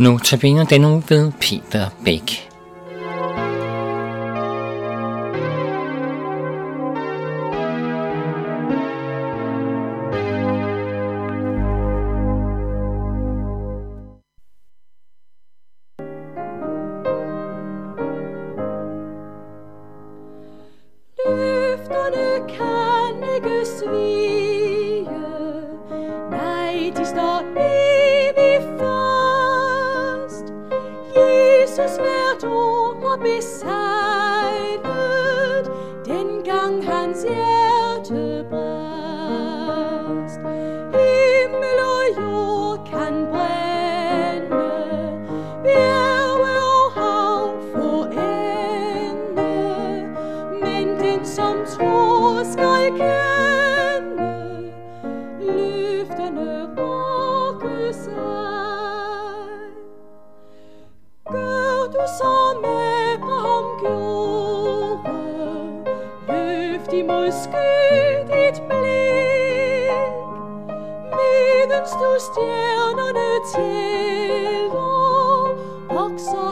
Nu tabiner den uge ved Peter Bæk. Jesus hvert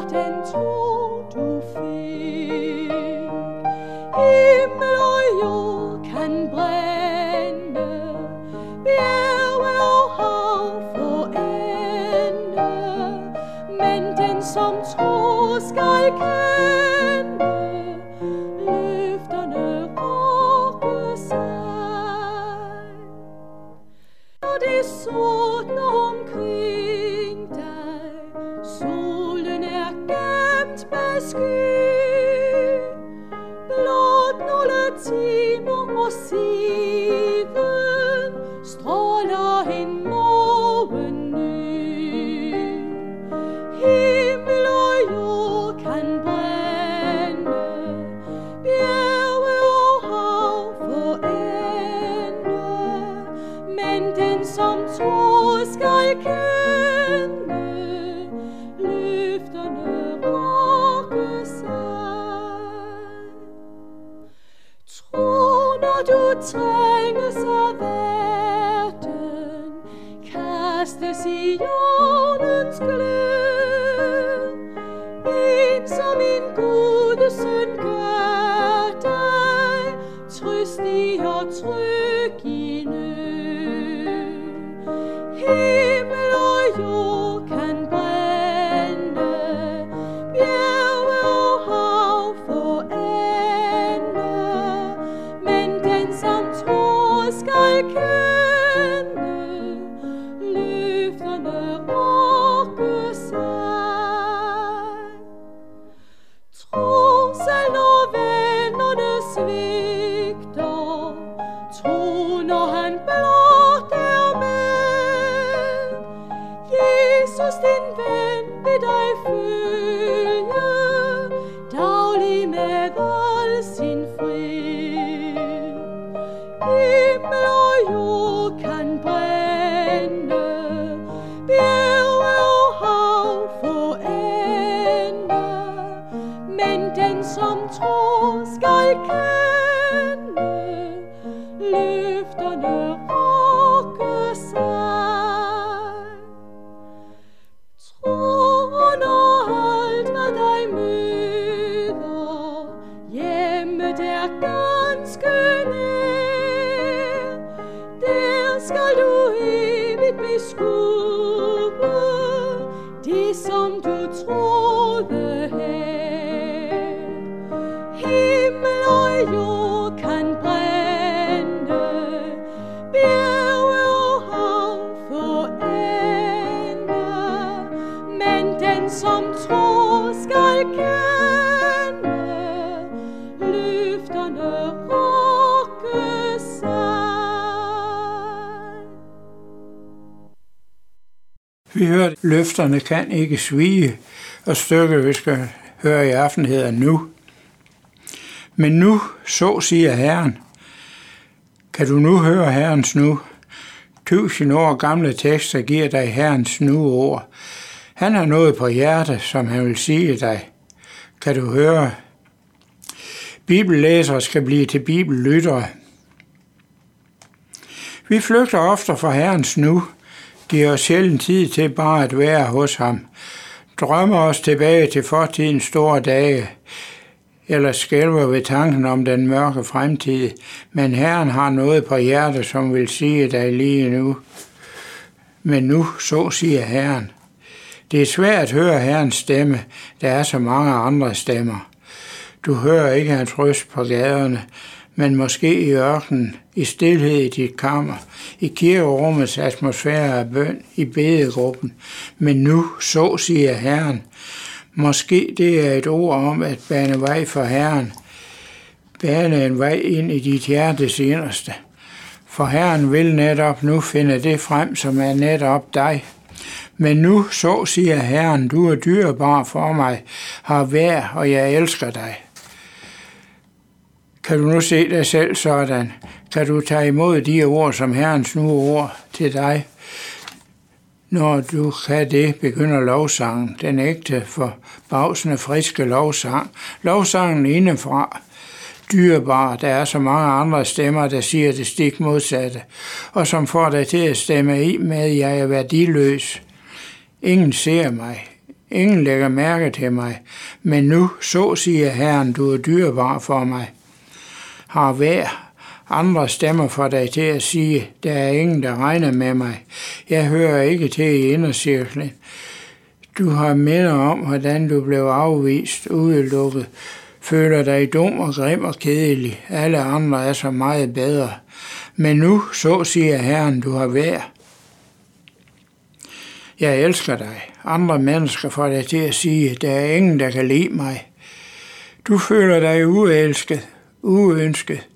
den tro du fik. Himmel og jord kan brænde, bjerge og hav forende, men den som tror skal kende, løfterne rokke sig. Når det sortner når du trænges af verden, kastes evigt det som du troede her. Himmel og jord kan brænde, bjerge og hav forende, men den som tror skal kende, Vi hørte, løfterne kan ikke svige, og stykket, vi skal høre i aften, hedder nu. Men nu, så siger Herren. Kan du nu høre Herrens nu? Tusind år gamle tekster giver dig Herrens nu ord. Han har noget på hjerte, som han vil sige dig. Kan du høre? Bibellæsere skal blive til bibellyttere. Vi flygter ofte fra Herrens nu giver os sjældent tid til bare at være hos ham. Drømmer os tilbage til fortidens store dage, eller skælver ved tanken om den mørke fremtid, men Herren har noget på hjertet, som vil sige dig lige nu. Men nu, så siger Herren. Det er svært at høre Herrens stemme, der er så mange andre stemmer. Du hører ikke hans røst på gaderne, men måske i ørkenen, i stillhed i dit kammer, i kirkerummets atmosfære af bøn, i bedegruppen. Men nu, så siger Herren, måske det er et ord om at bane vej for Herren, bane en vej ind i dit hjertes inderste. For Herren vil netop nu finde det frem, som er netop dig. Men nu, så siger Herren, du er dyrebar for mig, har vær, og jeg elsker dig. Kan du nu se dig selv sådan? Kan du tage imod de ord som Herrens nu ord til dig? Når du kan det, begynder lovsangen, den ægte for bagsende friske lovsang. Lovsangen indefra, dyrebar, der er så mange andre stemmer, der siger det stik modsatte, og som får dig til at stemme i med, at jeg er værdiløs. Ingen ser mig, ingen lægger mærke til mig, men nu, så siger Herren, du er dyrebar for mig har hver andre stemmer for dig til at sige, der er ingen, der regner med mig. Jeg hører ikke til i indercirklen. Du har minder om, hvordan du blev afvist, udelukket, føler dig dum og grim og kedelig. Alle andre er så meget bedre. Men nu, så siger Herren, du har værd. Jeg elsker dig. Andre mennesker får dig til at sige, der er ingen, der kan lide mig. Du føler dig uelsket, uønsket.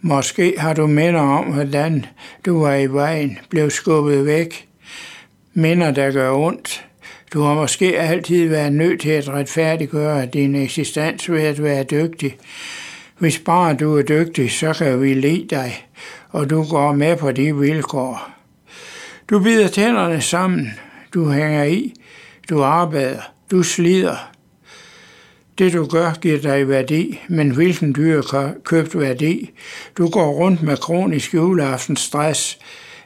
Måske har du minder om, hvordan du var i vejen, blev skubbet væk. Minder, der gør ondt. Du har måske altid været nødt til at retfærdiggøre din eksistens ved at være dygtig. Hvis bare du er dygtig, så kan vi lide dig, og du går med på de vilkår. Du bider tænderne sammen, du hænger i, du arbejder, du slider, det du gør giver dig værdi, men hvilken dyr købt værdi? Du går rundt med kronisk juleaftens stress.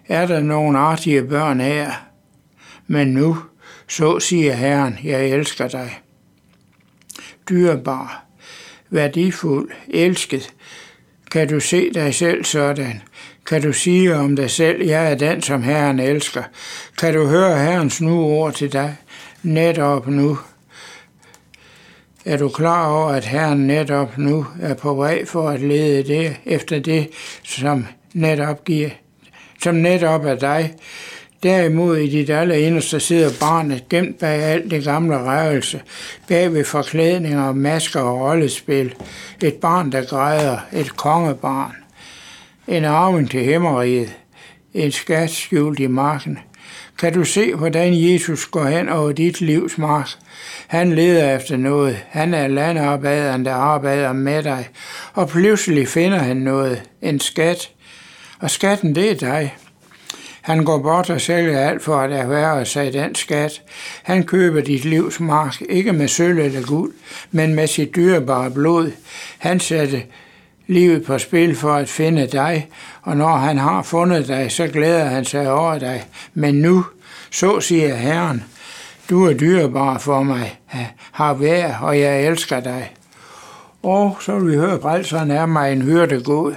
Er der nogen artige børn her? Men nu, så siger Herren, jeg elsker dig. Dyrbar, værdifuld, elsket. Kan du se dig selv sådan? Kan du sige om dig selv, jeg er den, som Herren elsker? Kan du høre Herrens nu ord til dig? Netop nu. Er du klar over, at Herren netop nu er på vej for at lede det efter det, som netop, giver, som netop er dig? Derimod i dit allerinderste sidder barnet gemt bag alt det gamle røvelse, bag ved forklædninger, masker og rollespil. Et barn, der græder, et kongebarn. En arving til himmeriget, en skat skjult i marken. Kan du se, hvordan Jesus går hen over dit livs mars? Han leder efter noget. Han er landarbejderen, der arbejder med dig. Og pludselig finder han noget. En skat. Og skatten, det er dig. Han går bort og sælger alt for at erhverve sig den skat. Han køber dit livs mark, ikke med sølv eller guld, men med sit dyrebare blod. Han sætter livet på spil for at finde dig, og når han har fundet dig, så glæder han sig over dig. Men nu, så siger Herren, du er dyrebar for mig, har vær, og jeg elsker dig. Og så vil vi høre, at frelseren er mig en hyrde god.